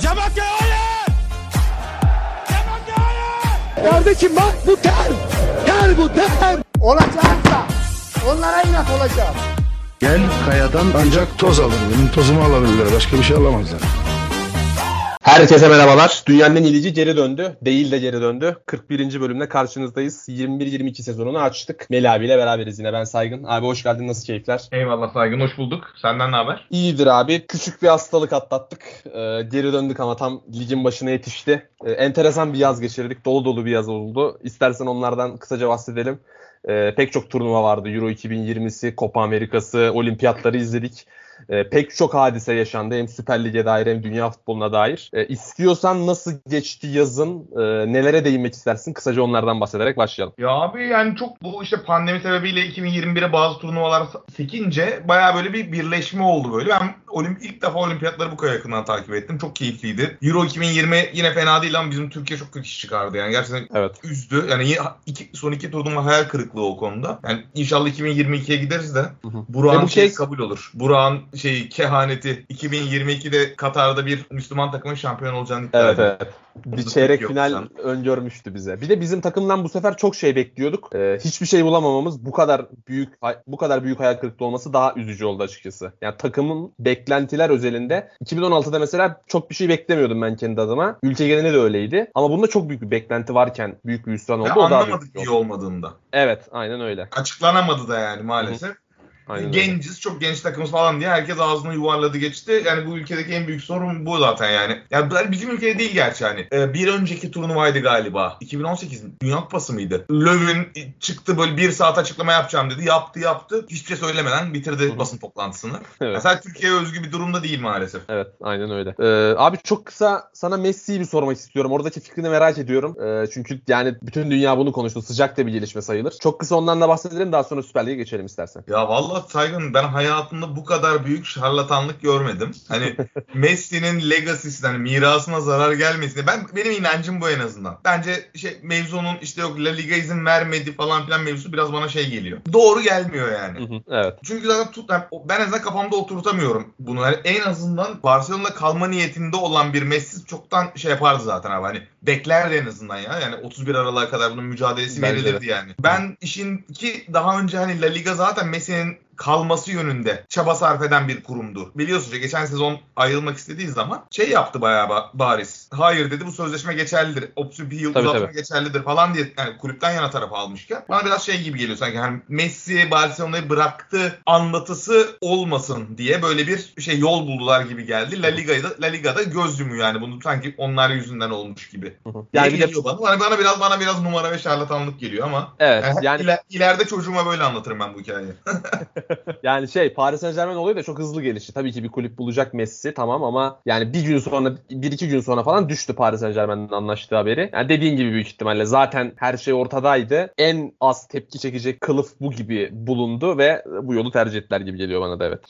Cemakya hayır! Cemakya hayır! Kardeşim bak bu ter. Ter bu ter. Olacaksa onlara inat olacağım. Gel kayadan ancak toz alır. Benim tozumu alabilirler. Başka bir şey alamazlar. Herkese merhabalar. Dünyanın en iyilici geri döndü. Değil de geri döndü. 41. bölümde karşınızdayız. 21-22 sezonunu açtık. Melih abiyle beraberiz yine. Ben Saygın. Abi hoş geldin. Nasıl keyifler? Eyvallah Saygın hoş bulduk. Senden ne haber? İyidir abi. Küçük bir hastalık atlattık. Ee, geri döndük ama tam ligin başına yetişti. Ee, enteresan bir yaz geçirdik. Dolu dolu bir yaz oldu. İstersen onlardan kısaca bahsedelim. Ee, pek çok turnuva vardı. Euro 2020'si, Copa Amerika'sı, olimpiyatları izledik. E, pek çok hadise yaşandı hem Süper Lig'e dair hem dünya futboluna dair. E, istiyorsan nasıl geçti yazın, e, nelere değinmek istersin? Kısaca onlardan bahsederek başlayalım. Ya abi yani çok bu işte pandemi sebebiyle 2021'e bazı turnuvalar sekince baya böyle bir birleşme oldu böyle. Ben olimp ilk defa olimpiyatları bu kadar yakından takip ettim. Çok keyifliydi. Euro 2020 yine fena değil ama bizim Türkiye çok kötü iş çıkardı yani. Gerçekten Evet. üzdü. Yani iki, son iki turnuva hayal kırıklığı o konuda. Yani inşallah 2022'ye gideriz de. Burak'ın şey- kabul olur. Burak'ın şey kehaneti 2022'de Katar'da bir Müslüman takımın şampiyon olacağını iddia Evet ediyor. evet. Bir çeyrek yok final sen. öngörmüştü bize. Bir de bizim takımdan bu sefer çok şey bekliyorduk. E, hiçbir şey bulamamamız bu kadar büyük bu kadar büyük hayal kırıklığı olması daha üzücü oldu açıkçası. Yani takımın beklentiler özelinde 2016'da mesela çok bir şey beklemiyordum ben kendi adıma. Ülke genelinde de öyleydi. Ama bunda çok büyük bir beklenti varken büyük bir hüsran oldu. Ve O anlamadık iyi olmadığında. Evet, aynen öyle. Açıklanamadı da yani maalesef. Aynen öyle. Genciz, çok genç takımız falan diye herkes ağzını yuvarladı geçti. Yani bu ülkedeki en büyük sorun bu zaten yani. Yani bizim ülkede değil gerçi hani. Ee, bir önceki turnuvaydı galiba. 2018 Dünya Kupası mıydı? Löw'ün çıktı böyle bir saat açıklama yapacağım dedi. Yaptı yaptı. Hiçbir şey söylemeden bitirdi Hı hı. basın toplantısını. Evet. Mesela Türkiye'ye özgü bir durumda değil maalesef. Evet, aynen öyle. Ee, abi çok kısa sana Messi'yi bir sormak istiyorum. Oradaki fikrini merak ediyorum. Ee, çünkü yani bütün dünya bunu konuştu. Sıcak da bir gelişme sayılır. Çok kısa ondan da bahsedelim. Daha sonra Süper Lig'e geçelim istersen. Ya vallahi Saygın ben hayatımda bu kadar büyük şarlatanlık görmedim. Hani Messi'nin legacy'si hani mirasına zarar gelmesin. Ben benim inancım bu en azından. Bence şey mevzunun işte yok La Liga izin vermedi falan filan mevzusu biraz bana şey geliyor. Doğru gelmiyor yani. Evet. Çünkü zaten tut, yani ben en azından kafamda oturtamıyorum bunu. Yani en azından Barcelona'da kalma niyetinde olan bir Messi çoktan şey yapardı zaten abi. Hani beklerdi en azından ya. Yani 31 Aralık'a kadar bunun mücadelesi Bence verilirdi yani. Ben işin ki daha önce hani La Liga zaten Messi'nin kalması yönünde çaba sarf eden bir kurumdu. Biliyorsunuz ya, geçen sezon ayrılmak istediği zaman şey yaptı bayağı ba- bariz. Hayır dedi bu sözleşme geçerlidir. Opsiyon bir yıl Tabii, uzatma tabii. geçerlidir falan diye yani kulüpten yana tarafa almışken bana biraz şey gibi geliyor sanki hani Messi Barcelona'yı bıraktı anlatısı olmasın diye böyle bir şey yol buldular gibi geldi. La Liga'yı da La Liga'da göz yumuyor yani bunu sanki onlar yüzünden olmuş gibi. Hı hı. Yani bir de bana. bana. Bana biraz bana biraz numara ve şarlatanlık geliyor ama evet yani, yani iler- ileride çocuğuma böyle anlatırım ben bu hikayeyi. yani şey Paris Saint-Germain oluyor da çok hızlı gelişti. Tabii ki bir kulüp bulacak Messi tamam ama yani bir gün sonra bir iki gün sonra falan düştü Paris Saint-Germain'in anlaştığı haberi. Yani dediğin gibi büyük ihtimalle zaten her şey ortadaydı. En az tepki çekecek kılıf bu gibi bulundu ve bu yolu tercih ettiler gibi geliyor bana da evet.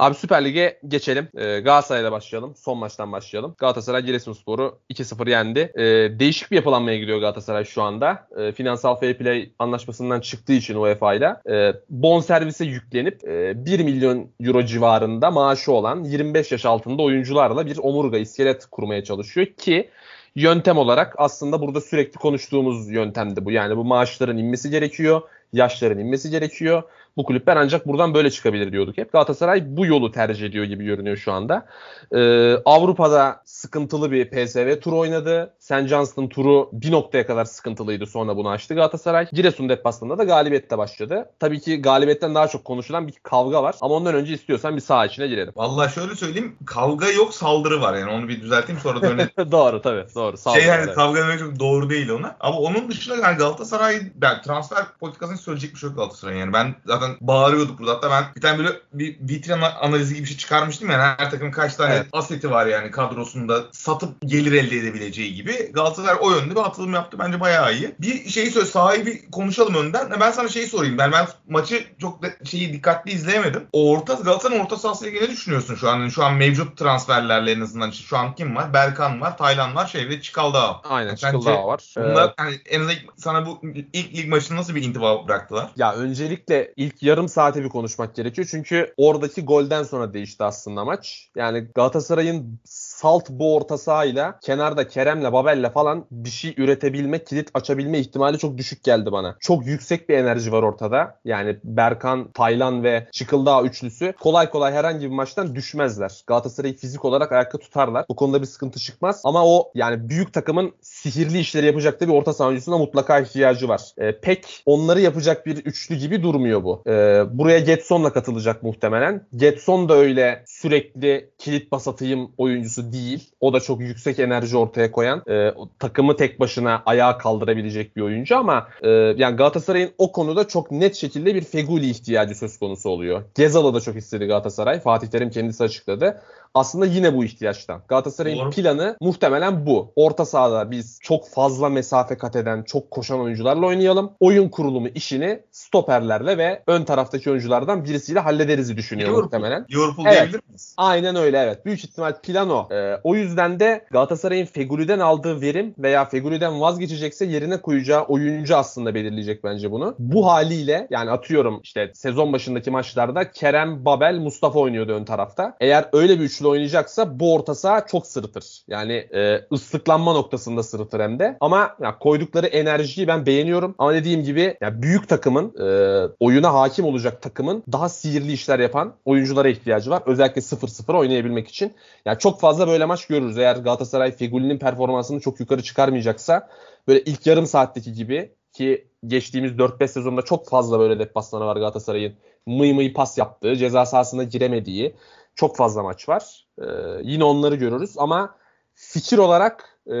Abi Süper Lig'e geçelim. Ee, Galatasaray'la başlayalım. Son maçtan başlayalım. Galatasaray Giresunspor'u 2-0 yendi. Ee, değişik bir yapılanmaya gidiyor Galatasaray şu anda. Ee, finansal fair play anlaşmasından çıktığı için UEFA ile e, bon servise yüklenip e, 1 milyon euro civarında maaşı olan 25 yaş altında oyuncularla bir omurga iskelet kurmaya çalışıyor ki yöntem olarak aslında burada sürekli konuştuğumuz yöntemdi bu. Yani bu maaşların inmesi gerekiyor, yaşların inmesi gerekiyor. Bu kulüpler ancak buradan böyle çıkabilir diyorduk hep. Galatasaray bu yolu tercih ediyor gibi görünüyor şu anda. Ee, Avrupa'da sıkıntılı bir PSV turu oynadı. St. Johnston turu bir noktaya kadar sıkıntılıydı. Sonra bunu açtı Galatasaray. Giresun deplasmanında da galibiyette başladı. Tabii ki galibiyetten daha çok konuşulan bir kavga var. Ama ondan önce istiyorsan bir saha içine girelim. Vallahi şöyle söyleyeyim kavga yok saldırı var yani onu bir düzelteyim sonra dönelim. doğru tabii doğru. Sağ şey yani evet. kavga demek çok doğru değil ona. Ama onun dışında yani Galatasaray yani transfer politikasını söyleyecek bir şey yok Galatasaray yani. Ben zaten bağırıyorduk burada. Hatta ben bir tane böyle bir vitrin analizi gibi bir şey çıkarmıştım yani. Her takım kaç tane Evet. aseti var yani kadrosunda satıp gelir elde edebileceği gibi. Galatasaray o yönde bir atılım yaptı. Bence bayağı iyi. Bir şeyi söyle sahibi konuşalım önden. Ben sana şeyi sorayım. Ben ben maçı çok da şeyi dikkatli izleyemedim. Orta Galatasaray'ın orta sahasıyla ilgili ne düşünüyorsun şu an? Yani şu an mevcut transferlerle en azından işte şu an kim var? Berkan var, Taylan var, şey ve Çikaldağ. Aynen Çıkıldağ var. Ee, Bunlar hani en azından sana bu ilk lig maçında nasıl bir intiba bıraktılar? Ya öncelikle ilk yarım saate bir konuşmak gerekiyor. Çünkü oradaki golden sonra değişti aslında maç. Yani Galatasaray'ın salt bu orta sahayla kenarda Kerem'le Babel'le falan bir şey üretebilme, kilit açabilme ihtimali çok düşük geldi bana. Çok yüksek bir enerji var ortada. Yani Berkan, Taylan ve Çıkıldağ üçlüsü kolay kolay herhangi bir maçtan düşmezler. Galatasaray'ı fizik olarak ayakta tutarlar. Bu konuda bir sıkıntı çıkmaz. Ama o yani büyük takımın sihirli işleri yapacak da bir orta saha oyuncusuna mutlaka ihtiyacı var. E, pek onları yapacak bir üçlü gibi durmuyor bu. E, buraya Getson'la katılacak muhtemelen. Getson da öyle sürekli kilit pas atayım oyuncusu değil. O da çok yüksek enerji ortaya koyan, e, takımı tek başına ayağa kaldırabilecek bir oyuncu ama e, yani Galatasaray'ın o konuda çok net şekilde bir Feguli ihtiyacı söz konusu oluyor. Gezal'ı da çok istedi Galatasaray. Fatih Terim kendisi açıkladı aslında yine bu ihtiyaçtan. Galatasaray'ın Doğru. planı muhtemelen bu. Orta sahada biz çok fazla mesafe kat eden, çok koşan oyuncularla oynayalım. Oyun kurulumu işini stoperlerle ve ön taraftaki oyunculardan birisiyle hallederiz düşünüyor Liverpool. muhtemelen. Liverpool evet. diyebilir miyiz? Aynen öyle evet. Büyük ihtimal plan o. Ee, o yüzden de Galatasaray'ın Fegüli'den aldığı verim veya Fegüli'den vazgeçecekse yerine koyacağı oyuncu aslında belirleyecek bence bunu. Bu haliyle yani atıyorum işte sezon başındaki maçlarda Kerem, Babel, Mustafa oynuyordu ön tarafta. Eğer öyle bir üçlü oynayacaksa bu orta saha çok sırıtır. Yani e, ıslıklanma noktasında sırıtır hem de. Ama ya, koydukları enerjiyi ben beğeniyorum. Ama dediğim gibi ya, büyük takımın e, oyuna hakim olacak takımın daha sihirli işler yapan oyunculara ihtiyacı var. Özellikle 0-0 oynayabilmek için. Yani çok fazla böyle maç görürüz. Eğer Galatasaray Figuli'nin performansını çok yukarı çıkarmayacaksa böyle ilk yarım saatteki gibi ki geçtiğimiz 4-5 sezonda çok fazla böyle deplasmanı var Galatasaray'ın mıy mıy pas yaptığı, ceza sahasına giremediği çok fazla maç var. Ee, yine onları görürüz ama fikir olarak e,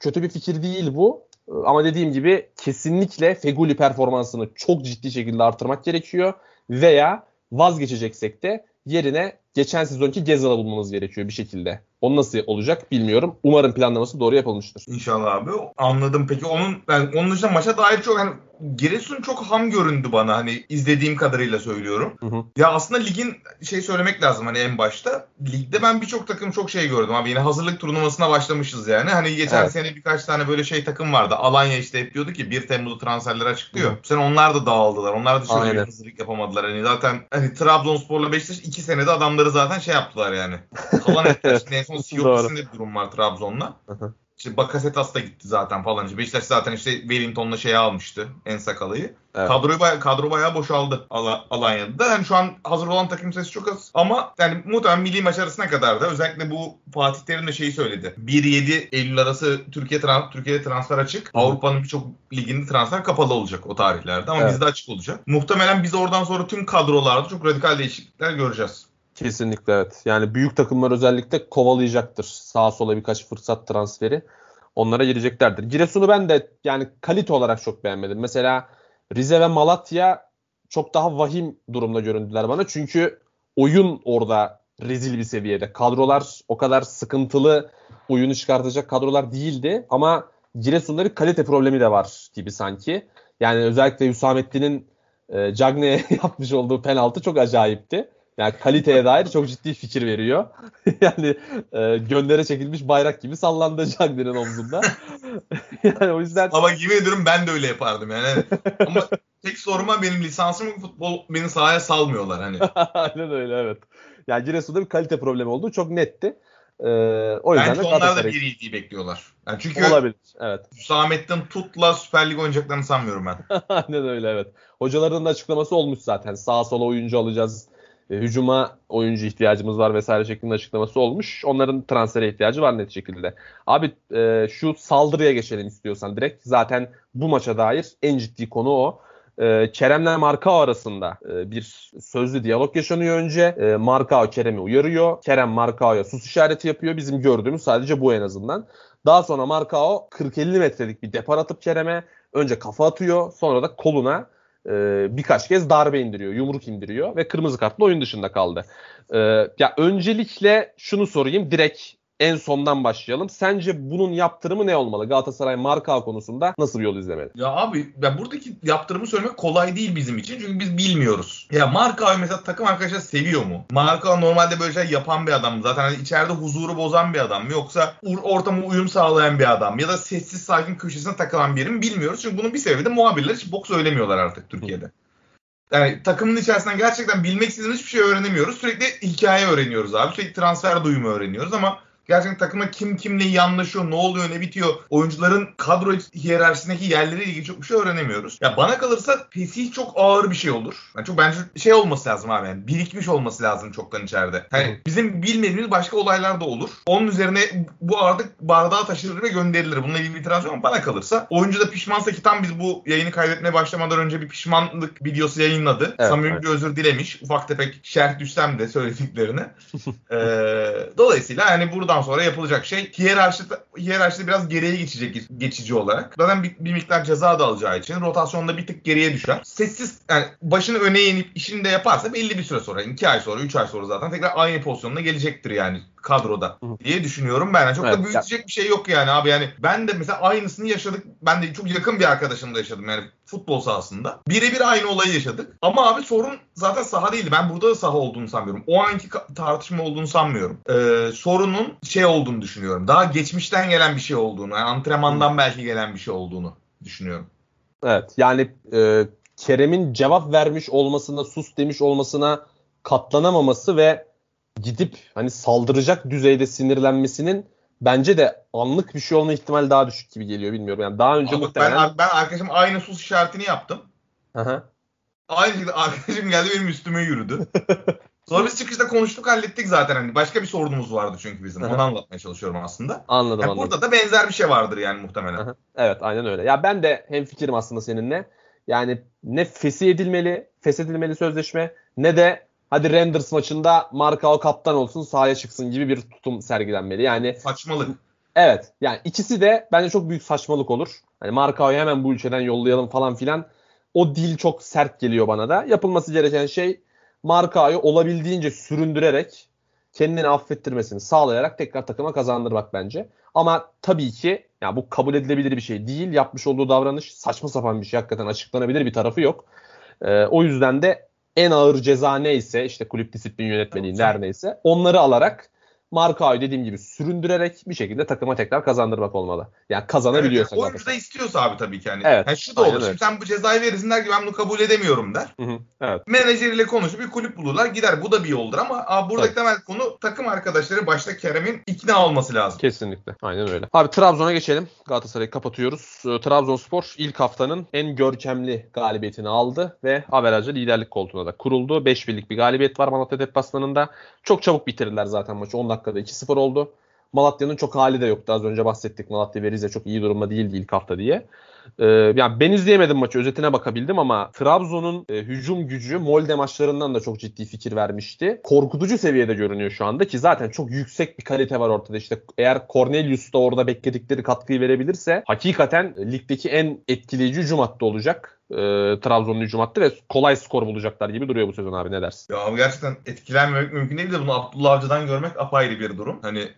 kötü bir fikir değil bu. Ee, ama dediğim gibi kesinlikle Feguli performansını çok ciddi şekilde artırmak gerekiyor veya vazgeçeceksek de yerine geçen sezonki Gezal'ı bulmamız gerekiyor bir şekilde. Onu nasıl olacak bilmiyorum. Umarım planlaması doğru yapılmıştır. İnşallah abi. Anladım. Peki onun yani onun dışında maça dair çok hani Giresun çok ham göründü bana hani izlediğim kadarıyla söylüyorum. Hı hı. Ya aslında ligin şey söylemek lazım hani en başta. Ligde ben birçok takım çok şey gördüm abi. Yine hazırlık turnuvasına başlamışız yani. Hani geçen evet. sene birkaç tane böyle şey takım vardı. Alanya işte hep diyordu ki 1 Temmuz'da transferleri açıklıyor. Hı. Bu sene onlar da dağıldılar. Onlar da şöyle bir hazırlık yapamadılar. Hani zaten hani Trabzonspor'la Beşiktaş 2 senede adamları zaten şey yaptılar yani. Kalan ettiler. Son Siyopis'inde bir durum var Trabzon'la. İşte Bakasetas da gitti zaten falan. Beşiktaş zaten işte Wellington'la şey almıştı en sakalıyı. Evet. Kadroyu baya, kadro bayağı boşaldı Al- Alanya'da. Yani şu an hazır olan takım sayısı çok az. Ama yani muhtemelen milli maç arasına kadar da özellikle bu Fatih Terim de şeyi söyledi. 1-7 Eylül arası Türkiye trans Türkiye'de transfer açık. Avrupa'nın birçok liginde transfer kapalı olacak o tarihlerde ama evet. bizde açık olacak. Muhtemelen biz oradan sonra tüm kadrolarda çok radikal değişiklikler göreceğiz. Kesinlikle evet. Yani büyük takımlar özellikle kovalayacaktır. Sağa sola birkaç fırsat transferi. Onlara gireceklerdir. Giresun'u ben de yani kalite olarak çok beğenmedim. Mesela Rize ve Malatya çok daha vahim durumda göründüler bana. Çünkü oyun orada rezil bir seviyede. Kadrolar o kadar sıkıntılı oyunu çıkartacak kadrolar değildi. Ama Giresun'da kalite problemi de var gibi sanki. Yani özellikle Hüsamettin'in e, Cagne'ye yapmış olduğu penaltı çok acayipti. Yani kaliteye dair çok ciddi fikir veriyor. yani e, göndere çekilmiş bayrak gibi sallandı Cagney'in omzunda. yani o yüzden... Ama yemin ediyorum ben de öyle yapardım yani. Ama tek soruma benim lisansım futbol beni sahaya salmıyorlar hani. Aynen öyle evet. Yani Giresun'da bir kalite problemi olduğu çok netti. Ee, o yüzden Bence de onlar da bir iyiliği bekliyorlar. Yani çünkü Olabilir. Evet. Hüsamettin Tut'la Süper Lig oynayacaklarını sanmıyorum ben. Aynen öyle evet. Hocaların da açıklaması olmuş zaten. Sağa sola oyuncu alacağız e, hücuma oyuncu ihtiyacımız var vesaire şeklinde açıklaması olmuş. Onların transfere ihtiyacı var net şekilde. Abi e, şu saldırıya geçelim istiyorsan direkt. Zaten bu maça dair en ciddi konu o. E, Kerem'le Markao arasında e, bir sözlü diyalog yaşanıyor önce. E, Markao Kerem'i uyarıyor. Kerem Markao'ya sus işareti yapıyor. Bizim gördüğümüz sadece bu en azından. Daha sonra Markao 40-50 metrelik bir depar atıp Kerem'e önce kafa atıyor. Sonra da koluna e, birkaç kez darbe indiriyor, yumruk indiriyor ve kırmızı kartla oyun dışında kaldı. E, ya öncelikle şunu sorayım, direkt en sondan başlayalım. Sence bunun yaptırımı ne olmalı? Galatasaray marka konusunda nasıl bir yol izlemeli? Ya abi ya buradaki yaptırımı söylemek kolay değil bizim için. Çünkü biz bilmiyoruz. Ya marka mesela takım arkadaşlar seviyor mu? Marka normalde böyle şey yapan bir adam mı? Zaten hani içeride huzuru bozan bir adam mı? Yoksa ortama uyum sağlayan bir adam mı? Ya da sessiz sakin köşesine takılan biri mi? Bilmiyoruz. Çünkü bunun bir sebebi de muhabirler hiç boks söylemiyorlar artık Türkiye'de. Yani takımın içerisinden gerçekten bilmek istediğimiz hiçbir şey öğrenemiyoruz. Sürekli hikaye öğreniyoruz abi. Sürekli transfer duyumu öğreniyoruz ama gerçekten takıma kim kimle iyi anlaşıyor, ne oluyor, ne bitiyor. Oyuncuların kadro hiyerarşisindeki yerleriyle ilgili çok bir şey öğrenemiyoruz. Ya bana kalırsa Fesih çok ağır bir şey olur. Yani çok bence şey olması lazım abi yani birikmiş olması lazım çoktan içeride. Hani bizim bilmediğimiz başka olaylar da olur. Onun üzerine bu artık bardağı taşınır ve gönderilir. Bununla ilgili bir itiraz yok ama bana kalırsa oyuncu da pişmansa ki tam biz bu yayını kaydetmeye başlamadan önce bir pişmanlık videosu yayınladı. Evet, Samimi evet. bir özür dilemiş. Ufak tefek şerh düşsem de söylediklerine. Ee, dolayısıyla hani buradan sonra yapılacak şey hiyerarşide, hiyerarşide biraz geriye geçecek geçici olarak. Zaten bir, bir miktar ceza da alacağı için rotasyonda bir tık geriye düşer. Sessiz yani başını öne yenip işini de yaparsa belli bir süre sonra 2 ay sonra 3 ay sonra zaten tekrar aynı pozisyonuna gelecektir yani kadroda diye düşünüyorum ben. Yani çok Evet, da büyütecek bir şey yok yani abi yani ben de mesela aynısını yaşadık. Ben de çok yakın bir arkadaşımla yaşadım yani futbol sahasında. Birebir aynı olayı yaşadık. Ama abi sorun zaten saha değildi. Ben burada da saha olduğunu sanmıyorum. O anki tartışma olduğunu sanmıyorum. Ee, sorunun şey olduğunu düşünüyorum. Daha geçmişten gelen bir şey olduğunu, yani antrenmandan belki gelen bir şey olduğunu düşünüyorum. Evet yani e, Kerem'in cevap vermiş olmasına, sus demiş olmasına katlanamaması ve gidip hani saldıracak düzeyde sinirlenmesinin bence de anlık bir şey olma ihtimali daha düşük gibi geliyor bilmiyorum. Yani daha önce Ama muhtemelen... ben, ben arkadaşım aynı sus işaretini yaptım. Aha. Aynı şekilde arkadaşım geldi benim üstüme yürüdü. Sonra biz çıkışta konuştuk hallettik zaten. Hani başka bir sorunumuz vardı çünkü bizim. Onu anlatmaya çalışıyorum aslında. Anladım Yani anladım. burada da benzer bir şey vardır yani muhtemelen. Aha. Evet aynen öyle. Ya ben de hem fikrim aslında seninle. Yani ne fesih edilmeli, feshedilmeli sözleşme ne de hadi Renders maçında Markao kaptan olsun sahaya çıksın gibi bir tutum sergilenmeli. Yani Saçmalık. evet yani ikisi de bence çok büyük saçmalık olur. Hani Markao'yu hemen bu ülkeden yollayalım falan filan. O dil çok sert geliyor bana da. Yapılması gereken şey Markao'yu olabildiğince süründürerek kendini affettirmesini sağlayarak tekrar takıma kazandırmak bence. Ama tabii ki ya bu kabul edilebilir bir şey değil. Yapmış olduğu davranış saçma sapan bir şey. Hakikaten açıklanabilir bir tarafı yok. Ee, o yüzden de en ağır ceza neyse işte kulüp disiplin yönetmeliğinde Tamam. her neyse onları alarak Markao'yu dediğim gibi süründürerek bir şekilde takıma tekrar kazandırmak olmalı. Yani kazanabiliyorsa. Evet, oyuncu da istiyorsa abi tabii ki hani. Evet, Yani şu da olur. Şimdi sen bu cezayı verirsin der ki ben bunu kabul edemiyorum der. Hı hı, evet. Menajeriyle konuşup bir kulüp bulurlar gider. Bu da bir yoldur ama abi buradaki temel konu takım arkadaşları başta Kerem'in ikna olması lazım. Kesinlikle. Aynen öyle. Abi Trabzon'a geçelim. Galatasaray'ı kapatıyoruz. Ee, Trabzonspor ilk haftanın en görkemli galibiyetini aldı ve averajı liderlik koltuğuna da kuruldu. 5 birlik bir galibiyet var Malatya deplasmanında. Çok çabuk bitirdiler zaten maçı. 10 dakikada 2-0 oldu. Malatya'nın çok hali de yoktu. Az önce bahsettik. Malatya ve Rize çok iyi durumda değildi ilk hafta diye. Ee, yani ben izleyemedim maçı. Özetine bakabildim ama Trabzon'un e, hücum gücü Molde maçlarından da çok ciddi fikir vermişti. Korkutucu seviyede görünüyor şu anda ki zaten çok yüksek bir kalite var ortada. İşte eğer Cornelius da orada bekledikleri katkıyı verebilirse hakikaten ligdeki en etkileyici hücum hattı olacak. Ee, Trabzon'un hücum hattı ve kolay skor bulacaklar gibi duruyor bu sezon abi ne dersin? Ya abi gerçekten etkilenmemek mümkün değil de bunu Abdullah Avcı'dan görmek apayrı bir durum. Hani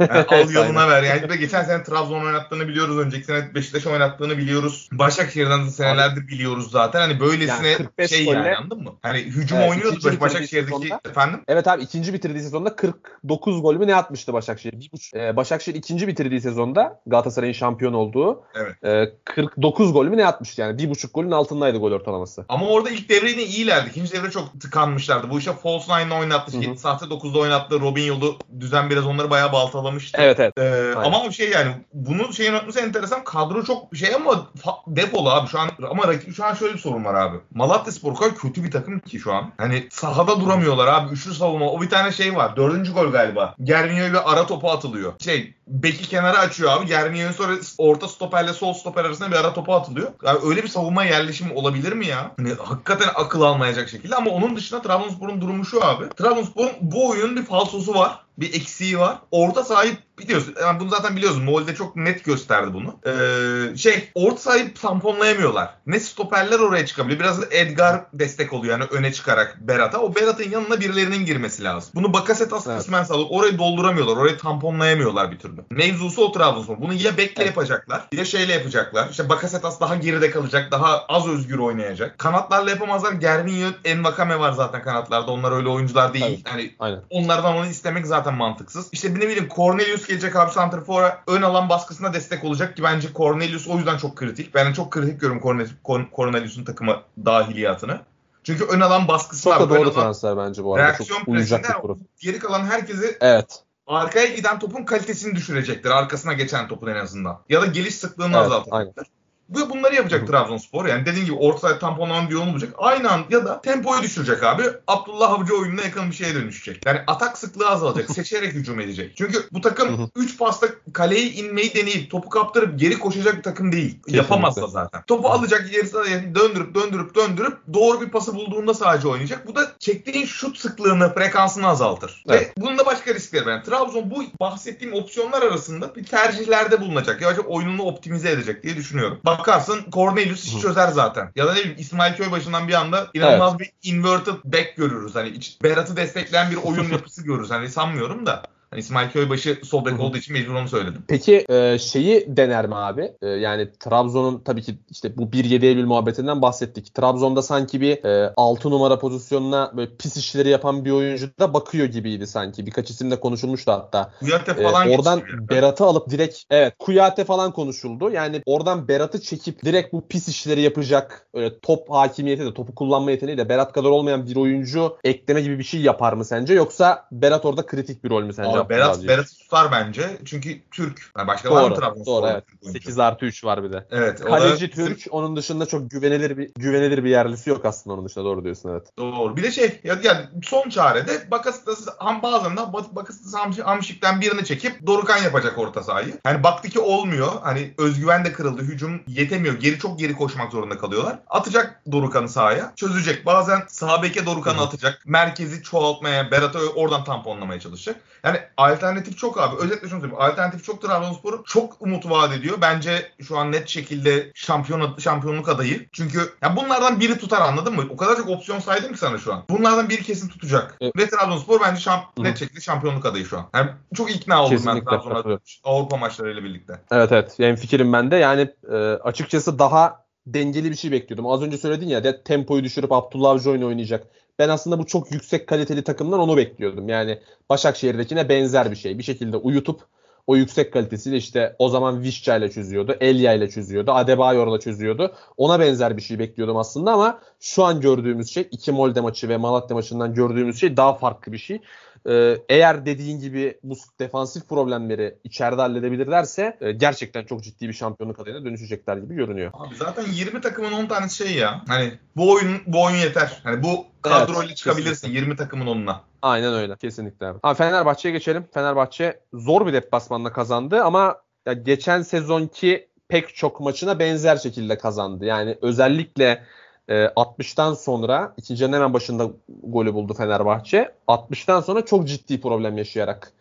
yani al yoluna ver. Yani de geçen sene Trabzon oynattığını biliyoruz. Önceki sene Beşiktaş oynattığını biliyoruz. Başakşehir'den de senelerdir biliyoruz zaten. Hani böylesine Yani 45 şey golle- yani anladın mı? Hani hücum Evet, oynuyordu Başakşehir'deki sezonda- efendim. Evet abi ikinci bitirdiği sezonda 49 gol mü ne atmıştı Başakşehir? Ee, Başakşehir ikinci bitirdiği sezonda Galatasaray'ın şampiyon olduğu Evet. e, 49 gol mü ne atmıştı yani? Bir buçuk golün altındaydı gol ortalaması. Ama orada ilk devre yine iyilerdi. İkinci devre çok tıkanmışlardı. Bu işe false nine'la oynattı. Hı hı. 7 sahte 9'da oynattı. Robin yolu düzen biraz onları bayağı baltalamıştı. Evet evet. Ee, ama bir şey yani bunu şeyin atması enteresan. Kadro çok şey ama depolu abi şu an ama rakip şu an şöyle bir sorun var abi. Malatya Spor kadar kötü bir takım ki şu an. Hani sahada duramıyorlar abi. Üçlü savunma. O bir tane şey var. Dördüncü gol galiba. Gervinho'ya bir ara topu atılıyor. Şey beki kenara açıyor abi. Gervinho'nun sonra orta stoperle sol stoper arasında bir ara topu atılıyor. Yani öyle bir savunma yerleşimi olabilir mi ya? Hani hakikaten akıl almayacak şekilde ama onun dışında Trabzonspor'un durumu şu abi. Trabzonspor'un bu oyunun bir falsosu var. Bir eksiği var. Orta sahip biliyorsun. Yani bunu zaten biliyorsun. Molde çok net gösterdi bunu. Ee, şey orta sahip tamponlayamıyorlar. Ne stoperler oraya çıkabiliyor. Biraz da Edgar destek oluyor yani öne çıkarak Berat'a. O Berat'ın yanına birilerinin girmesi lazım. Bunu Bakasetas Evet. kısmen sağlıyor. Orayı dolduramıyorlar. Orayı tamponlayamıyorlar bir türlü. Mevzusu o Trabzonspor. Bunu ya bekle Evet. yapacaklar ya şeyle yapacaklar. İşte Bakasetas daha geride kalacak. Daha az özgür oynayacak. Kanatlarla yapamazlar. Gervinho, Envakame var zaten kanatlarda. Onlar öyle oyuncular değil. Yani Aynen. Onlardan onu istemek zaten mantıksız. İşte bir ne bileyim Cornelius gelecek abi Santrfor'a ön alan baskısına destek olacak ki bence Cornelius o yüzden çok kritik. Ben çok kritik görüyorum Cornelius, Corn- Cornelius'un takıma dahiliyatını. Çünkü ön alan baskısı Çok var. da Ön doğru transfer bence bu arada. reaksiyon Çok uyacak bir profil. geri kalan herkesi Evet. arkaya giden topun kalitesini düşürecektir. Arkasına geçen topun en azından. Ya da geliş sıklığını Evet, azaltacaktır. Bu bunları yapacak Trabzonspor. Yani dediğin gibi orta sahada tamponlanan bir bulacak. Aynı anda ya da tempoyu düşürecek abi. Abdullah Avcı oyununa yakın bir şeye dönüşecek. Yani atak sıklığı azalacak. seçerek hücum edecek. Çünkü bu takım hı. 3 pasta kaleyi inmeyi deneyip topu kaptırıp geri koşacak bir takım değil. Kesinlikle. Yapamaz da zaten. Topu alacak gerisine döndürüp döndürüp döndürüp doğru bir pası bulduğunda sadece oynayacak. Bu da çektiğin şut sıklığını, frekansını azaltır. Evet. Ve bunun da başka riskleri var. Yani Trabzon bu bahsettiğim opsiyonlar arasında bir tercihlerde bulunacak. Yavaş oyununu optimize edecek diye düşünüyorum. Bakarsın Cornelius işi çözer zaten. Ya da ne bileyim İsmail Köybaşı'ndan bir anda inanılmaz bir inverted back görürüz. Hani Berat'ı destekleyen bir oyun yapısı görürüz. Hani sanmıyorum da. Hani İsmail Köybaşı sol bek olduğu için mecbur onu söyledim. Peki e, şeyi dener mi abi? E, yani Trabzon'un tabii ki işte bu 1-7 Eylül muhabbetinden bahsettik. Trabzon'da sanki bir e, 6 numara pozisyonuna böyle pis işleri yapan bir oyuncu da bakıyor gibiydi sanki. Birkaç isim de konuşulmuştu hatta. Kuyate E, falan oradan geçti. Berat'ı alıp direkt evet Kuyate falan konuşuldu. Yani oradan Berat'ı çekip direkt bu pis işleri yapacak öyle top hakimiyeti de topu kullanma yeteneği de Berat kadar olmayan bir oyuncu ekleme gibi bir şey yapar mı sence? Yoksa Berat orada kritik bir rol mü sence? Ama Abdullah Berat, Avcı? Berat'ı tutar bence. Çünkü Türk. Yani başka var mı Doğru, Trabzonspor'da doğru evet. Türk oyuncu? 8 artı 3 var bir de. Evet. da Kaleci bizim- Türk. Onun dışında çok güvenilir bir güvenilir bir yerlisi yok aslında onun dışında. Doğru diyorsun evet. Doğru. Bir de şey ya, ya son çarede Bakasitas ham bazen de Bak- Bakasitas Hamşik- Hamşik'ten birini çekip Dorukan yapacak orta sahayı. Hani baktı ki olmuyor. Hani özgüven de kırıldı. Hücum yetemiyor. Geri çok geri koşmak zorunda kalıyorlar. Atacak Dorukan'ı sahaya. Çözecek. Bazen sağ beke Dorukan'ı atacak. Merkezi çoğaltmaya, Berat'ı oradan tamponlamaya çalışacak. Yani alternatif çok abi. Özetle şunu söyleyeyim. Alternatif çok Trabzonspor'u çok umut vaat ediyor. Bence şu an net şekilde şampiyon şampiyonluk adayı. Çünkü ya bunlardan biri tutar anladın mı? O kadar çok opsiyon saydım ki sana şu an. Bunlardan biri kesin tutacak. Evet. Ve Trabzonspor bence şamp Hı net şekilde şampiyonluk adayı şu an. Yani çok ikna oldum ben Kesinlikle Trabzon'a katılıyorum. Avrupa maçlarıyla birlikte. Evet evet. Yani fikrim ben de. Yani e, açıkçası daha dengeli bir şey bekliyordum. Az önce söyledin ya de tempoyu düşürüp Abdullah Avcı oyunu oynayacak. Ben aslında bu çok yüksek kaliteli takımdan onu bekliyordum. Yani Başakşehir'dekine benzer bir şey. Bir şekilde uyutup o yüksek kalitesiyle işte o zaman Vişça ile çözüyordu. Elia ile çözüyordu. Adebayor'la çözüyordu. Ona benzer bir şey bekliyordum aslında ama şu an gördüğümüz şey iki Molde maçı ve Malatya maçından gördüğümüz şey daha farklı bir şey. Ee, eğer dediğin gibi bu defansif problemleri içeride halledebilirlerse e, gerçekten çok ciddi bir şampiyonluk adayına dönüşecekler gibi görünüyor. Abi zaten 20 takımın 10 tanesi şey ya. Hani bu oyun bu oyun yeter. Hani bu kadroyla Evet, çıkabilirsin kesinlikle. 20 takımın onunla. Aynen öyle. Kesinlikle abi. Ha, Fenerbahçe'ye geçelim. Fenerbahçe zor bir deplasmanla kazandı ama ya geçen sezonki pek çok maçına benzer şekilde kazandı. Yani özellikle e, 60'tan sonra ikinci yarının hemen başında golü buldu Fenerbahçe. 60'tan sonra çok ciddi problem yaşayarak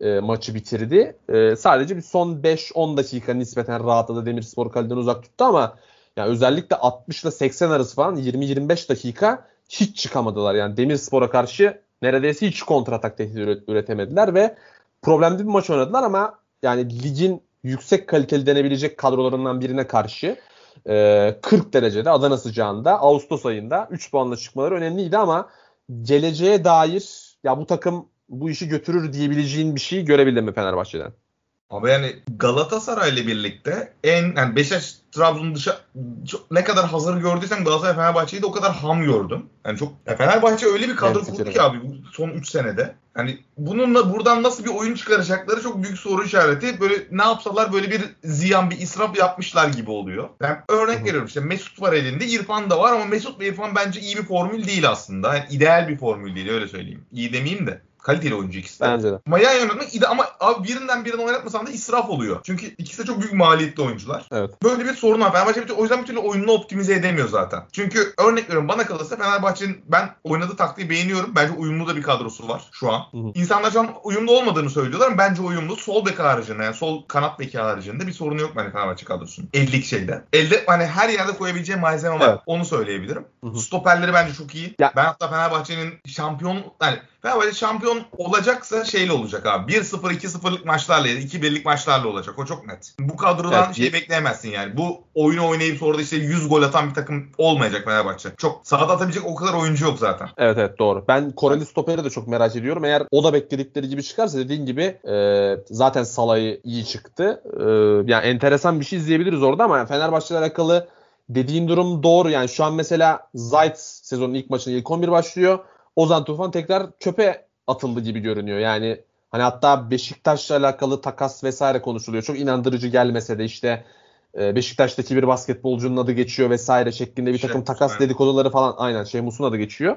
e, maçı bitirdi. E, sadece bir son 5-10 dakika nispeten rahatladı. Demirspor kaleden uzak tuttu ama yani özellikle 60 ile 80 arası falan 20-25 dakika hiç çıkamadılar. Yani Demirspor'a karşı neredeyse hiç kontratak tehdidi üret- üretemediler ve problemli bir maç oynadılar ama yani ligin yüksek kaliteli denebilecek kadrolarından birine karşı e, 40 derecede Adana sıcağında Ağustos ayında 3 puanla çıkmaları önemliydi ama geleceğe dair ya bu takım bu işi götürür diyebileceğin bir şey görebildin mi Fenerbahçe'den? Ama yani Galatasaray'la birlikte en yani Beşiktaş Trabzon çok- ne kadar hazır gördüysem Galatasaray Fenerbahçe'yi de o kadar ham gördüm. Yani çok ya Fenerbahçe öyle bir kadro Ben kurdu ki abi son 3 senede. Hani bununla buradan nasıl bir oyun çıkaracakları çok büyük soru işareti. Böyle ne yapsalar böyle bir ziyan bir israf yapmışlar gibi oluyor. Ben örnek Hı hı. veriyorum işte Mesut var elinde, İrfan da var ama Mesut ve İrfan bence iyi bir formül değil aslında. Yani ideal bir formül değil öyle söyleyeyim. İyi demeyeyim de. Kaliteli oyuncu ikisi de. Bence de. Ama yan yana oynatmak ide ama abi birinden birini oynatmasan da israf oluyor. Çünkü ikisi de çok büyük maliyetli oyuncular. Evet. Böyle bir sorun var. Fenerbahçe bir o yüzden bir türlü oyununu optimize edemiyor zaten. Çünkü örnek veriyorum bana kalırsa Fenerbahçe'nin ben oynadığı taktiği beğeniyorum. Bence uyumlu da bir kadrosu var şu an. Hı hı. İnsanlar şu an uyumlu olmadığını söylüyorlar ama bence uyumlu. Sol bek haricinde yani sol kanat beki haricinde bir sorunu yok bence Fenerbahçe kadrosunun. 50'lik şeyde. Elde hani her yerde koyabileceği malzeme var. Evet. Onu söyleyebilirim. Hı hı. Stoperleri bence çok iyi. Ya- Ben hatta Fenerbahçe'nin şampiyon yani Fenerbahçe şampiyon olacaksa şeyle olacak abi. 1-0 2-0'lık maçlarla ya da 2-1'lik maçlarla olacak. O çok net. Bu kadrodan Evet, şey ye- bekleyemezsin yani. Bu oyunu oynayıp sonra işte 100 gol atan bir takım olmayacak Fenerbahçe. Çok sahada atabilecek o kadar oyuncu yok zaten. Evet evet doğru. Ben Koreli stoperi de çok merak ediyorum. Eğer o da bekledikleri gibi çıkarsa dediğin gibi e, zaten Salah'ı iyi çıktı. E, yani enteresan bir şey izleyebiliriz orada ama yani Fenerbahçe ile alakalı dediğin durum doğru. Yani şu an mesela Zayt sezonun ilk maçında ilk 11 başlıyor. Ozan Tufan tekrar çöpe atıldı gibi görünüyor. Yani Hani hatta Beşiktaş'la alakalı takas vesaire konuşuluyor. Çok inandırıcı gelmese de işte e, Beşiktaş'taki bir basketbolcunun adı geçiyor vesaire şeklinde bir Şey, takım takas evet. dedikoduları falan aynen şey Musun adı geçiyor.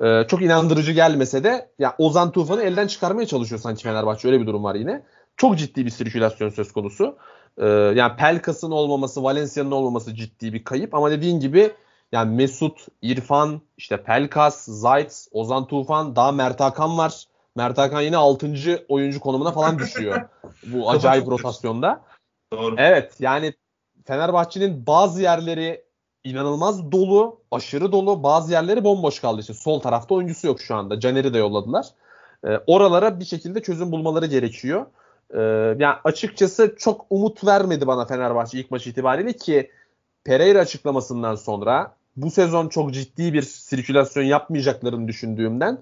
E, çok inandırıcı gelmese de ya Ozan Tufan'ı elden çıkarmaya çalışıyor sanki Fenerbahçe öyle bir durum var yine. Çok ciddi bir sirkülasyon söz konusu. E, yani Pelkas'ın olmaması, Valencia'nın olmaması ciddi bir kayıp ama dediğin gibi yani Mesut, İrfan, işte Pelkas, Zayt, Ozan Tufan, daha Mert Hakan var. Mert Hakan yine 6. oyuncu konumuna falan düşüyor bu acayip rotasyonda. Doğru. Evet yani Fenerbahçe'nin bazı yerleri inanılmaz dolu, aşırı dolu. Bazı yerleri bomboş kaldı. İşte sol tarafta oyuncusu yok şu anda. Caner'i de yolladılar. Ee, oralara bir şekilde çözüm bulmaları gerekiyor. Ee, yani açıkçası çok umut vermedi bana Fenerbahçe ilk maç itibariyle ki Pereira açıklamasından sonra bu sezon çok ciddi bir sirkülasyon yapmayacaklarını düşündüğümden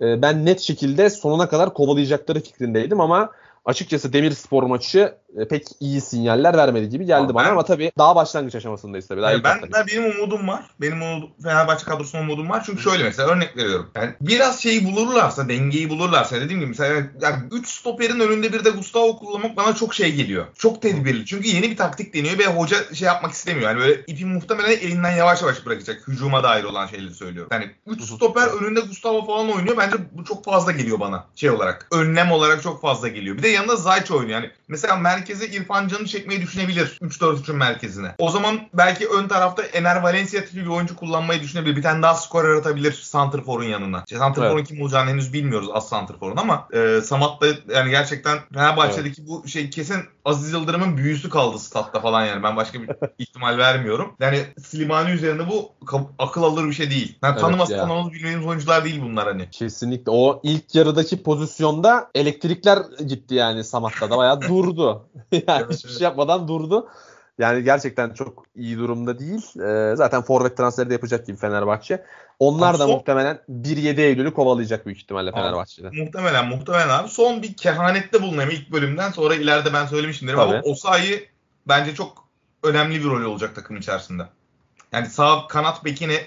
e, ben net şekilde sonuna kadar kovalayacakları fikrindeydim ama açıkçası Demirspor maçı pek iyi sinyaller vermedi gibi geldi Abi bana ben- ama tabii daha başlangıç aşamasındayız tabii. Daha Yani ben, ben benim umudum var. Benim umudum, Fenerbahçe kadrosuna umudum var. Çünkü şöyle mesela örnek veriyorum. Yani biraz şeyi bulurlarsa, dengeyi bulurlarsa dediğim gibi mesela yani 3 stoperin önünde bir de Gustavo kullanmak bana çok şey geliyor. Çok tedbirli. Çünkü yeni bir taktik deniyor ve hoca şey yapmak istemiyor. Yani böyle ipi muhtemelen elinden yavaş yavaş bırakacak. Hücuma dair olan şeyleri söylüyor. Yani 3 stoper önünde Gustavo falan oynuyor. Bence bu çok fazla geliyor bana şey olarak. Önlem olarak çok fazla geliyor. Bir de yanında Zayç oynuyor. Yani mesela merkeze İrfan Can'ı çekmeyi düşünebilir 3-4-3'ün merkezine. O zaman belki ön tarafta Ener Valencia tipi bir oyuncu kullanmayı düşünebilir. Bir tane daha skorer atabilir Santrfor'un yanına. İşte Santrfor'un Evet. kim olacağını henüz bilmiyoruz az Santrfor'un ama e, Samat da yani gerçekten Fenerbahçe'deki bu şey kesin Aziz Yıldırım'ın büyüsü kaldı statta falan yani. Ben başka bir ihtimal vermiyorum. Yani Slimani üzerinde bu akıl alır bir şey değil. Yani Evet tanıması ya. tanımamız bilmediğimiz oyuncular değil bunlar hani. Kesinlikle. O ilk yarıdaki pozisyonda elektrikler gitti yani Samat'ta da bayağı durdu. yani Evet, hiçbir evet. şey yapmadan durdu. Yani gerçekten çok iyi durumda değil. Ee, zaten forvet transferi de yapacak gibi Fenerbahçe. Onlar da Son- muhtemelen 1-7 Eylül'ü kovalayacak büyük ihtimalle Abi, Fenerbahçe'de. Muhtemelen muhtemelen abi. Son bir kehanette bulunayım ilk bölümden sonra ileride ben söylemişimdir ama Tabii. Osayi bence çok önemli bir rol olacak takım içerisinde. Yani sağ kanat bekini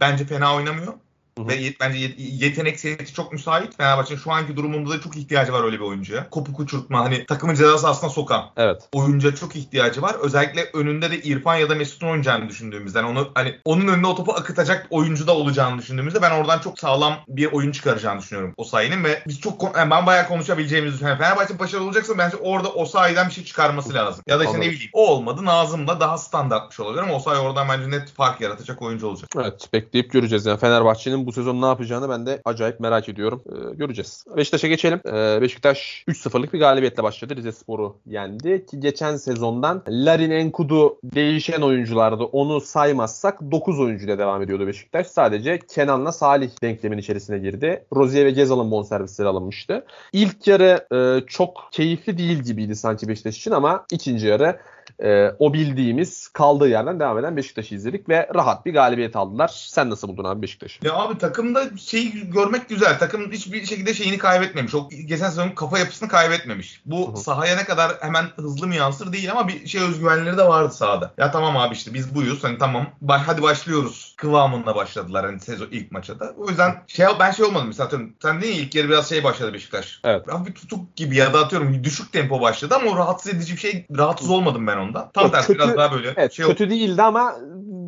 bence fena oynamıyor. Hı hı. Ve yet- bence yet- yetenek seviyesi çok müsait. Fenerbahçe'nin şu anki durumunda da çok ihtiyacı var öyle bir oyuncuya. Kopuk uçurtma hani takımın ceza sahasına sokan Evet. oyuncuya çok ihtiyacı var. Özellikle önünde de İrfan ya da Mesut'un oynayacağını düşündüğümüzden onu hani onun önünde o topu akıtacak oyuncu da olacağını düşündüğümüzde ben oradan çok sağlam bir oyun çıkaracağını düşünüyorum Osayi'nin ve biz çok yani ben bayağı konuşabileceğimizi düşünüyorum. Fenerbahçe başarılı olacaksa bence orada Osayi'den bir şey çıkarması lazım. Ya da işte ne Anladım. bileyim o olmadı Nazım'la daha standart bir şey olabilir ama Osayi oradan bence net fark yaratacak oyuncu olacak. Evet bekleyip göreceğiz. Yani Fenerbahçe'nin bu sezon ne yapacağını ben de acayip merak ediyorum. Ee, göreceğiz. Beşiktaş'a geçelim. Ee, Beşiktaş 3-0'lık bir galibiyetle başladı. Rize Spor'u yendi. Ki geçen sezondan Larin Enkudu değişen oyunculardı. Onu saymazsak 9 oyuncuyla devam ediyordu Beşiktaş. Sadece Kenan'la Salih denklemin içerisine girdi. Rozier ve Gezal'ın bonservisleri alınmıştı. İlk yarı e, çok keyifli değil gibiydi sanki Beşiktaş için ama ikinci yarı e, o bildiğimiz kaldığı yerden devam eden Beşiktaş'ı izledik ve rahat bir galibiyet aldılar. Sen nasıl buldun abi Beşiktaş'ı? Ya abi takımda şeyi görmek güzel. Takım hiçbir şekilde şeyini kaybetmemiş. O geçen sezonun kafa yapısını kaybetmemiş. Bu Hı hı. sahaya ne kadar hemen hızlı mı yansır değil ama bir şey özgüvenleri de vardı sahada. Ya tamam abi işte biz buyuz. Hani tamam hadi başlıyoruz kıvamında başladılar hani sezon ilk maça da. O yüzden şey ben şey olmadım mesela atıyorum. Sen değil ilk yarı biraz şey başladı Beşiktaş. Evet. Bir tutuk gibi ya da atıyorum düşük tempo başladı ama o rahatsız edici bir şey rahatsız olmadım ben ondan. Tam Yok, tersi kötü- biraz daha böyle Evet şey oldu. kötü değildi ama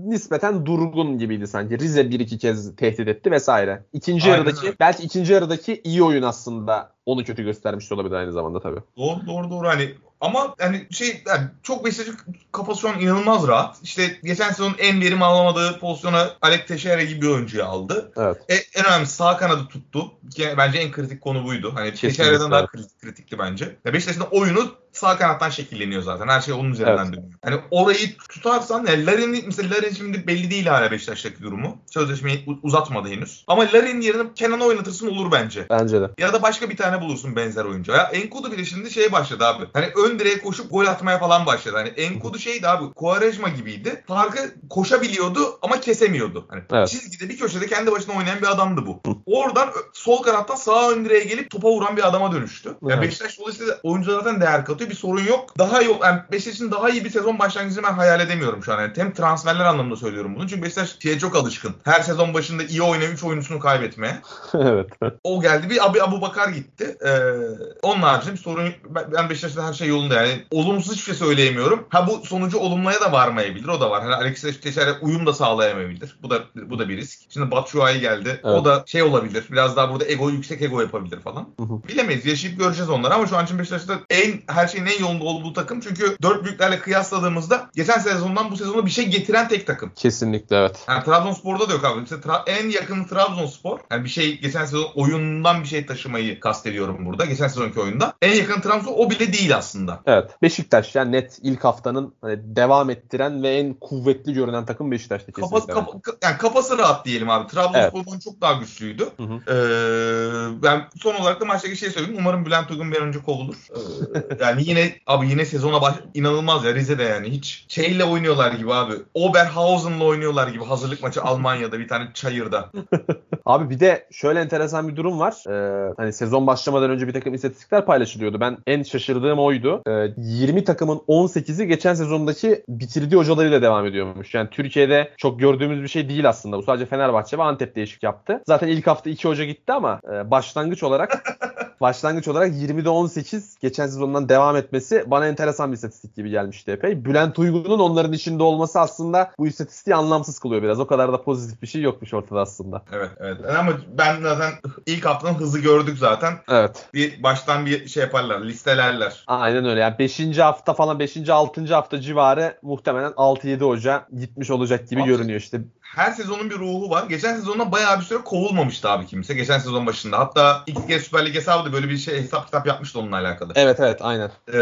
nispeten durgun gibiydi sanki. Rize bir iki kez tehdit etti vesaire. İkinci Aynen yarıdaki öyle. belki ikinci yarıdaki iyi oyun aslında onu kötü göstermiş olabilir aynı zamanda tabii. Doğru doğru doğru hani ama hani şey yani çok Beşiktaş'ın kafası şu an inanılmaz rahat. İşte geçen sezonun en verim alamadığı pozisyona Alek Teixeira gibi bir oyuncuyu aldı. Evet. E, en önemlisi sağ kanadı tuttu. Bence en kritik konu buydu. Hani. Teixeira'dan daha kritik, kritikti bence. Ya Beşiktaş'ın oyunu sağ kanattan şekilleniyor zaten. Her şey onun üzerinden Evet. dönüyor. Hani orayı tutarsan yani Larin'in mesela Larin şimdi belli değil hala Beşiktaş'taki durumu. Sözleşmeyi uzatmadı henüz. Ama Larin'in yerine Kenan'ı oynatırsın olur bence. Bence de. Ya da başka bir tane bulursun benzer oyuncu. Ya Enkudu bile şimdi şeye başladı abi. Hani ön direğe koşup gol atmaya falan başladı. Hani Enkudu şeydi abi. Quaresma gibiydi. Farkı koşabiliyordu ama kesemiyordu. Hani Evet. çizgide bir köşede kendi başına oynayan bir adamdı bu. Oradan sol kanattan sağ ön direğe gelip topa vuran bir adama dönüştü. Yani Evet. Beşiktaş dolayısıyla oyuncu zaten değer katıyor. Bir sorun yok. Daha iyi yani Beşiktaş'ın daha iyi bir sezon başlangıcını ben hayal edemiyorum şu an. Yani hem transferler anlamında söylüyorum bunu. Çünkü Beşiktaş şeye çok alışkın. Her sezon başında iyi oynayıp 3 oyuncusunu kaybetmeye. evet. O geldi. Bir Abi Abu Bakar gitti. Ee, onun haricinde bir sorun yok. Ben Beşiktaş'ta her şey yolunda yani. Olumsuz hiçbir şey söyleyemiyorum. Ha bu sonucu olumluya da varmayabilir. O da var. Hani Alexis Teixeira uyum da sağlayamayabilir. Bu da bu da bir risk. Şimdi Batshuayi geldi. O Evet. da şey olabilir. Biraz daha burada ego yüksek ego yapabilir falan. Hı hı. Bilemeyiz. Yaşayıp göreceğiz onları ama şu an için Beşiktaş'ta en her şeyin en yolunda olduğu takım. Çünkü dört büyüklerle kıyasladığımızda geçen sezondan bu sezona bir şey getiren tek takım. Kesinlikle evet. Yani Trabzonspor'da da yok abi. Mesela Tra- en yakın Trabzonspor. Yani bir şey geçen sezon oyundan bir şey taşımayı kastediyorum burada. Geçen sezonki oyunda. En yakın Trabzonspor o bile değil aslında. Evet. Beşiktaş yani net ilk haftanın hani devam ettiren ve en kuvvetli görünen takım Beşiktaş'ta kesinlikle. Kafası, kafa- ka- yani kafası rahat diyelim abi. Trabzonspor'dan çok daha güçlüydü. Hı hı. Ee, ben son olarak da maçtaki şey söyleyeyim. Umarım Bülent Uygun bir an önce kovulur. Ee, yani yine abi yine sezona baş, inanılmaz ya Rize'de yani hiç şeyle oynuyorlar gibi abi. Oberhausen'la oynuyorlar gibi hazırlık maçı Almanya'da bir tane çayırda. Abi bir de şöyle enteresan bir durum var. Ee, hani sezon başlamadan önce bir takım istatistikler paylaşılıyordu. Ben en şaşırdığım oydu. Ee, 20 takımın 18'i geçen sezondaki bitirdiği hocalarıyla devam ediyormuş. Yani Türkiye'de çok gördüğümüz bir şey değil aslında. Bu sadece Fenerbahçe ve Antep değişik yaptı. Zaten ilk hafta 2 hoca gitti ama e, başlangıç olarak başlangıç olarak 20'de 18 geçen sezondan devam etmesi bana enteresan bir istatistik gibi gelmişti epey. Bülent Uygun'un onların içinde olması aslında bu istatistiği anlamsız kılıyor biraz. O kadar da pozitif bir şey yokmuş ortada aslında. Evet evet. Ama ben zaten ilk haftanın hızı gördük zaten. Evet. Bir baştan bir şey yaparlar, listelerler. Aynen öyle. Yani 5. hafta falan 5. 6. hafta civarı muhtemelen 6-7 hoca gitmiş olacak gibi Abi- görünüyor işte. Her sezonun bir ruhu var. Geçen sezonda bayağı bir süre kovulmamıştı abi kimse. Geçen sezon başında. Hatta iki kez Süper Lig hesabı da böyle bir şey hesap kitap yapmıştı onunla alakalı. Evet evet aynen. Ee,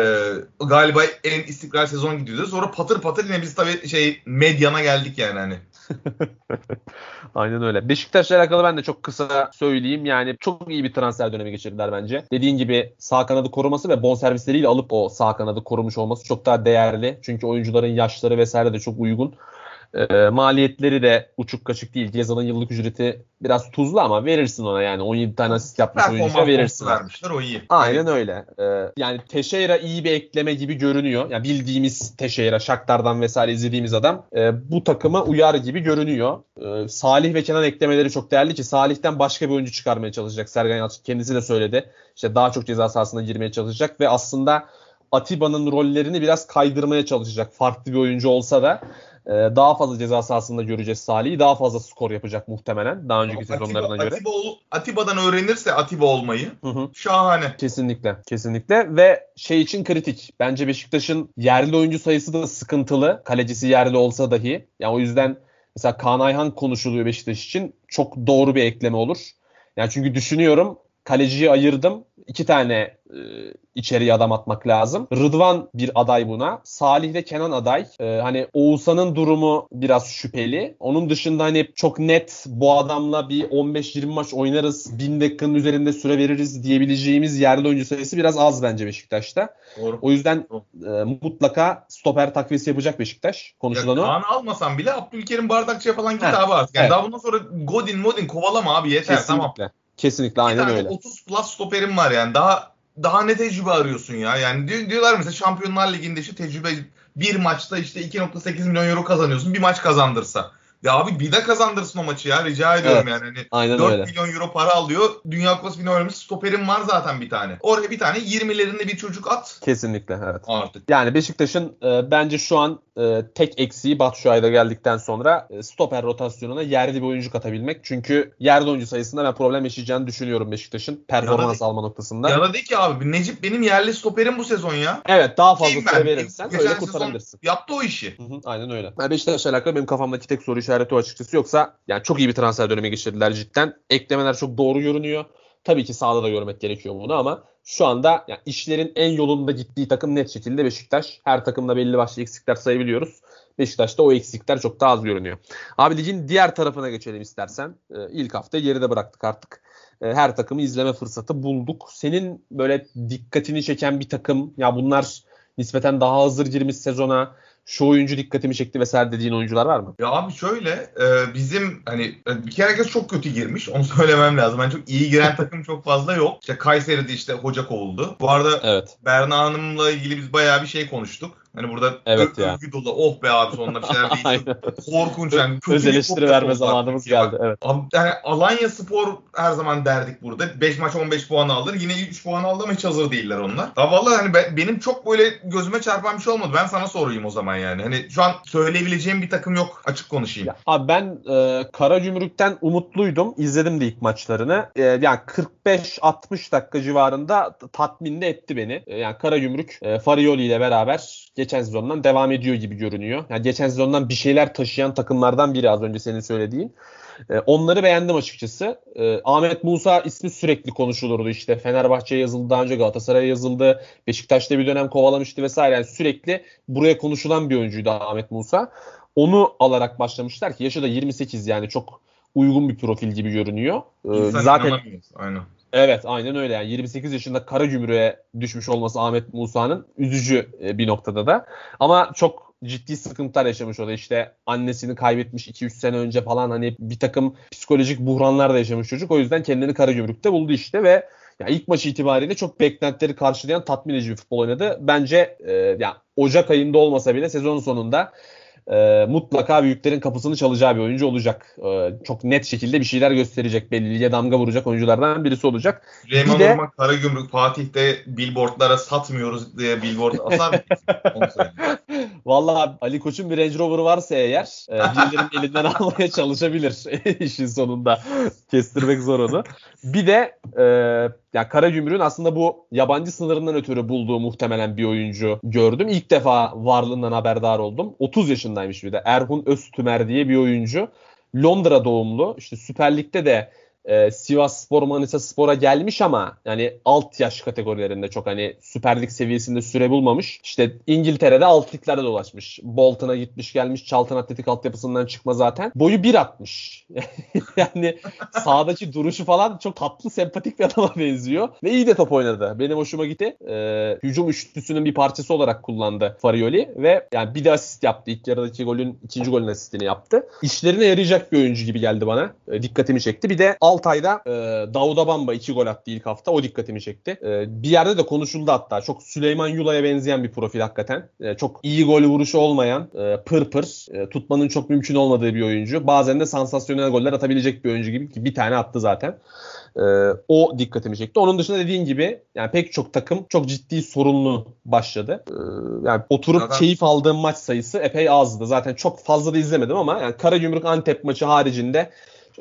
galiba en istikrar sezon gidiyordu. Sonra patır patır yine biz tabii şey medyana geldik yani hani. Aynen öyle. Beşiktaş'la alakalı ben de çok kısa söyleyeyim. Yani çok iyi bir transfer dönemi geçirdiler bence. Dediğin gibi sağ kanadı koruması ve bonservisleriyle alıp o sağ kanadı korumuş olması çok daha değerli. Çünkü oyuncuların yaşları vesaire de çok uygun. Ee, maliyetleri de uçuk kaçık değil. Gezal'ın yıllık ücreti biraz tuzlu ama verirsin ona yani. 17 tane asist yapmış oyuncuya verirsin. vermişler o iyi. Aynen öyle. Ee, yani Teixeira iyi bir ekleme gibi görünüyor. Yani bildiğimiz Teixeira, Shakhtar'dan vesaire izlediğimiz adam e, bu takıma uyar gibi görünüyor. Ee, Salih ve Kenan eklemeleri çok değerli ki Salih'ten başka bir oyuncu çıkarmaya çalışacak. Sergen Yalçın kendisi de söyledi. İşte daha çok ceza sahasına girmeye çalışacak ve aslında Atiba'nın rollerini biraz kaydırmaya çalışacak. Farklı bir oyuncu olsa da e, daha fazla ceza sahasında göreceğiz Salih'i. Daha fazla skor yapacak muhtemelen daha önceki sezonlarına Atiba, göre. Atiba Atiba'dan öğrenirse Atiba olmayı Hı hı. şahane. Kesinlikle. Kesinlikle ve şey için kritik. Bence Beşiktaş'ın yerli oyuncu sayısı da sıkıntılı. Kalecisi yerli olsa dahi. Yani o yüzden mesela Kaan Ayhan konuşuluyor Beşiktaş için. Çok doğru bir ekleme olur. Yani çünkü düşünüyorum kaleciyi ayırdım. İki tane e, içeriye adam atmak lazım. Rıdvan bir aday buna. Salih ve Kenan aday. E, hani Oğuzhan'ın durumu biraz şüpheli. Onun dışında hani çok net bu adamla bir 15-20 maç oynarız. 1000 dakikanın üzerinde süre veririz diyebileceğimiz yerli oyuncu sayısı biraz az bence Beşiktaş'ta. Doğru. O yüzden e, mutlaka stoper takviyesi yapacak Beşiktaş. Konuşulan Ya o. Kaan'ı almasan bile Abdülkerim Bardakçı'ya falan git abi artık. Yani evet. daha bundan sonra Godin Modin kovalama abi yeter tamam. Kesinlikle. Aynen öyle. 30 plus stoperim var yani. Daha daha ne tecrübe arıyorsun ya? Yani di- diyorlar mesela Şampiyonlar Ligi'nde işte tecrübe bir maçta işte 2.8 milyon euro kazanıyorsun. Bir maç kazandırsa. Ya abi bir de kazandırsın o maçı ya. Rica ediyorum Evet. yani. Hani Aynen 4 öyle. milyon euro para alıyor. Dünya Kupası finali oynamış stoperim var zaten bir tane. Oraya bir tane 20'lerinde bir çocuk at Kesinlikle evet. artık. Yani Beşiktaş'ın e, bence şu an e, tek eksiği Batshuayi'de geldikten sonra e, stoper rotasyonuna yerli bir oyuncu katabilmek. Çünkü yerli oyuncu sayısında ben problem yaşayacağını düşünüyorum Beşiktaş'ın performans alma noktasında. Ya da de ki abi Necip benim yerli stoperim bu sezon ya. Evet daha fazla süre verirsen öyle kurtarabilirsin. Yaptı o işi. Hı hı, aynen öyle. Yani Beşiktaş'la alakalı benim kafamdaki tek soru işareti o açıkçası. Yoksa yani çok iyi bir transfer dönemi geçirdiler cidden. Eklemeler çok doğru görünüyor. Tabii ki sahada da görmek gerekiyor bunu ama şu anda yani işlerin en yolunda gittiği takım net şekilde Beşiktaş. Her takımda belli başlı eksikler sayabiliyoruz. Beşiktaş'ta o eksikler çok daha az görünüyor. Abi ligin diğer tarafına geçelim istersen. Ee, ilk hafta geride bıraktık artık. Ee, her takımı izleme fırsatı bulduk. Senin böyle dikkatini çeken bir takım ya bunlar nispeten daha hazır girmiş sezona şu oyuncu dikkatimi çekti vesaire dediğin oyuncular var mı? Ya abi şöyle e, bizim hani e, bir kere herkes çok kötü girmiş. Onu söylemem lazım. Yani çok iyi giren takım çok fazla yok. İşte Kayseri'de işte hoca kovuldu. Bu arada Evet. Berna Hanım'la ilgili biz bayağı bir şey konuştuk. Hani burada Evet ö- övgü dolu. Oh be abi sonunda bir şeyler değil. Korkunç yani. Öz eleştiri verme zamanımız geldi. Evet. Abi, Yani Alanya Spor her zaman derdik burada. 5 maç 15 puan alır. Yine 3 puan aldı ama hiç hazır değiller onlar. Ya vallahi hani ben- benim çok böyle gözüme çarpan bir şey olmadı. Ben sana sorayım o zaman yani. Hani şu an söyleyebileceğim bir takım yok. Açık konuşayım. Ya, abi ben e, Karagümrük'ten umutluydum. İzledim de ilk maçlarını. E, yani 45-60 dakika civarında t- tatmin de etti beni. E, yani Karagümrük e, Farioli ile beraber geçen sezondan devam ediyor gibi görünüyor. Yani geçen sezondan bir şeyler taşıyan takımlardan biri az önce senin söylediğin. E, onları beğendim açıkçası. E, Ahmet Musa ismi sürekli konuşulurdu işte. Fenerbahçe'ye yazıldı, daha önce Galatasaray'a yazıldı. Beşiktaş'ta bir dönem kovalamıştı vesaire. Yani sürekli buraya konuşulan bir oyuncuydu Ahmet Musa. Onu alarak başlamışlar ki yaşı da 28 yani çok uygun bir profil gibi görünüyor. Ee, İnsan zaten. Aynen. Evet aynen öyle yani 28 yaşında kara gümrüğe düşmüş olması Ahmet Musa'nın üzücü e, bir noktada da. Ama çok ciddi sıkıntılar yaşamış o da işte annesini kaybetmiş 2-3 sene önce falan hani bir takım psikolojik buhranlar da yaşamış çocuk. O yüzden kendini kara gümrükte buldu işte ve ya ilk maçı itibariyle çok beklentileri karşılayan tatmin edici bir futbol oynadı. Bence e, ya Ocak ayında olmasa bile sezon sonunda e, mutlaka büyüklerin kapısını çalacağı bir oyuncu olacak. E, çok net şekilde bir şeyler gösterecek. Belli lige damga vuracak oyunculardan birisi olacak. Süleyman Bir de- Urmak Karagümrük Fatih'te billboardlara satmıyoruz diye billboard asar mı? Vallahi Ali Koç'un bir Range Rover'ı varsa eğer e, birilerinin elinden almaya çalışabilir işin sonunda. Kestirmek zor onu. Bir de e, ya Karagümrük'ün aslında bu yabancı sınırından ötürü bulduğu muhtemelen bir oyuncu gördüm. İlk defa varlığından haberdar oldum. 30 yaşındaymış bir de. Erhun Öztümer diye bir oyuncu. Londra doğumlu. İşte Süper Lig'de de e, Sivas Spor Manisa Spor'a gelmiş ama yani alt yaş kategorilerinde çok hani Süper Lig seviyesinde süre bulmamış. İşte İngiltere'de alt liglerde dolaşmış. Bolton'a gitmiş gelmiş. Charlton Atletik altyapısından çıkma zaten. Boyu 1.60. yani sahadaki duruşu falan çok tatlı sempatik bir adama benziyor. Ve iyi de top oynadı. Benim hoşuma gitti. E, hücum üçlüsünün bir parçası olarak kullandı Farioli ve yani bir de asist yaptı. İlk yarıdaki golün ikinci golün asistini yaptı. İşlerine yarayacak bir oyuncu gibi geldi bana. E, dikkatimi çekti. Bir de Altay'da e, Davuda Bamba iki gol attı ilk hafta. O dikkatimi çekti. E, bir yerde de konuşuldu hatta. Çok Süleyman Yula'ya benzeyen bir profil hakikaten. E, çok iyi gol vuruşu olmayan, e, pır pır, e, tutmanın çok mümkün olmadığı bir oyuncu. Bazen de sansasyonel goller atabilecek bir oyuncu gibi ki bir tane attı zaten. E, o dikkatimi çekti. Onun dışında dediğin gibi yani pek çok takım çok ciddi sorunlu başladı. E, yani oturup Zaten- keyif aldığım maç sayısı epey azdı. Zaten çok fazla da izlemedim ama yani Karagümrük Antep maçı haricinde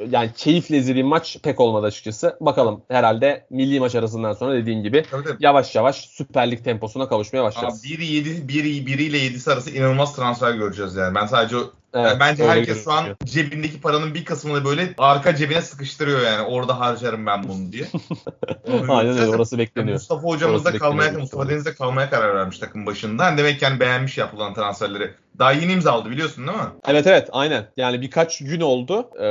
yani keyifle izlediğim maç pek olmadı açıkçası. Bakalım herhalde milli maç arasından sonra dediğin gibi Tabii tabii. yavaş yavaş Süper Lig temposuna kavuşmaya Abi başlarız. biri 7 biri biriyle 7'si arası inanılmaz transfer göreceğiz yani. Ben sadece Evet, yani bence herkes şu an cebindeki paranın bir kısmını böyle arka cebine sıkıştırıyor yani. Orada harcarım ben bunu diye. Aynen öyle orası bekleniyor. Mustafa hocamız da kalmaya. Mustafa Deniz'de kalmaya karar vermiş takım başında. Hani demek ki yani beğenmiş yapılan transferleri. Daha yeni imzaladı biliyorsun değil mi? Evet evet aynen. Yani birkaç gün oldu. Ee,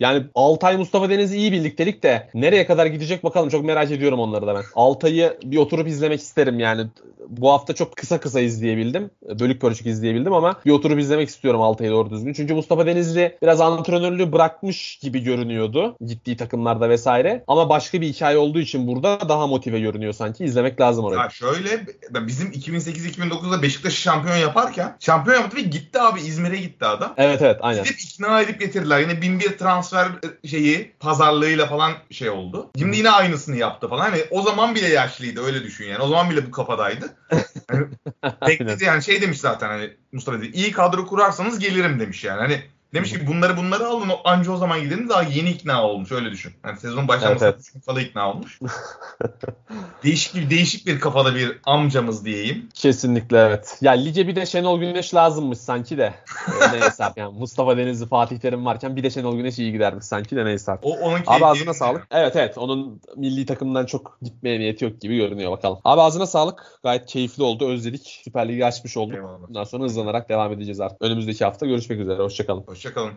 yani Altay Mustafa Deniz'i iyi birliktelik de nereye kadar gidecek bakalım. Çok merak ediyorum onları da ben. Altay'ı bir oturup izlemek isterim yani. Bu hafta çok kısa kısa izleyebildim. Bölük bölük izleyebildim ama bir oturup izlemek istiyorum Altay'ı doğru düzgün. Çünkü Mustafa Denizli biraz antrenörlüğü bırakmış gibi görünüyordu. Gittiği takımlarda vesaire. Ama başka bir hikaye olduğu için burada daha motive görünüyor sanki. İzlemek lazım orayı. Ya şöyle bizim 2008-2009'da Beşiktaş'ı şampiyon yaparken şampiyon yaptı ve gitti abi İzmir'e gitti adam. Evet evet aynen. Gidip ikna edip getirdiler. Yine bin bir transfer şeyi pazarlığıyla falan şey oldu. Şimdi yine aynısını yaptı falan. Hani o zaman bile yaşlıydı öyle düşün yani. O zaman bile bu kafadaydı. Hani bekledi yani şey demiş zaten hani Mustafa dedi. İyi kadro kurarsanız gelirim demiş yani. Hani demiş ki bunları bunları alın anca o zaman gidelim daha yeni ikna olmuş öyle düşün. Yani sezon başlamasına Evet, gün kala ikna olmuş. değişik bir değişik bir kafada bir amcamız diyeyim. Kesinlikle evet. Ya lige bir de Şenol Güneş lazımmış sanki de. Ee, neyse artık yani Mustafa Denizli, Fatih Terim varken bir de Şenol Güneş iyi gidermiş sanki de neyse artık. O onun Abi ağzına sağlık. Evet evet onun milli takımdan çok gitmeye niyeti yok gibi görünüyor bakalım. Abi ağzına sağlık. Gayet keyifli oldu. Özledik. Süper Ligi açmış olduk. Eyvallah. Bundan sonra hızlanarak devam edeceğiz artık. Önümüzdeki hafta görüşmek üzere. Hoşçakalın. Hoşçakalın.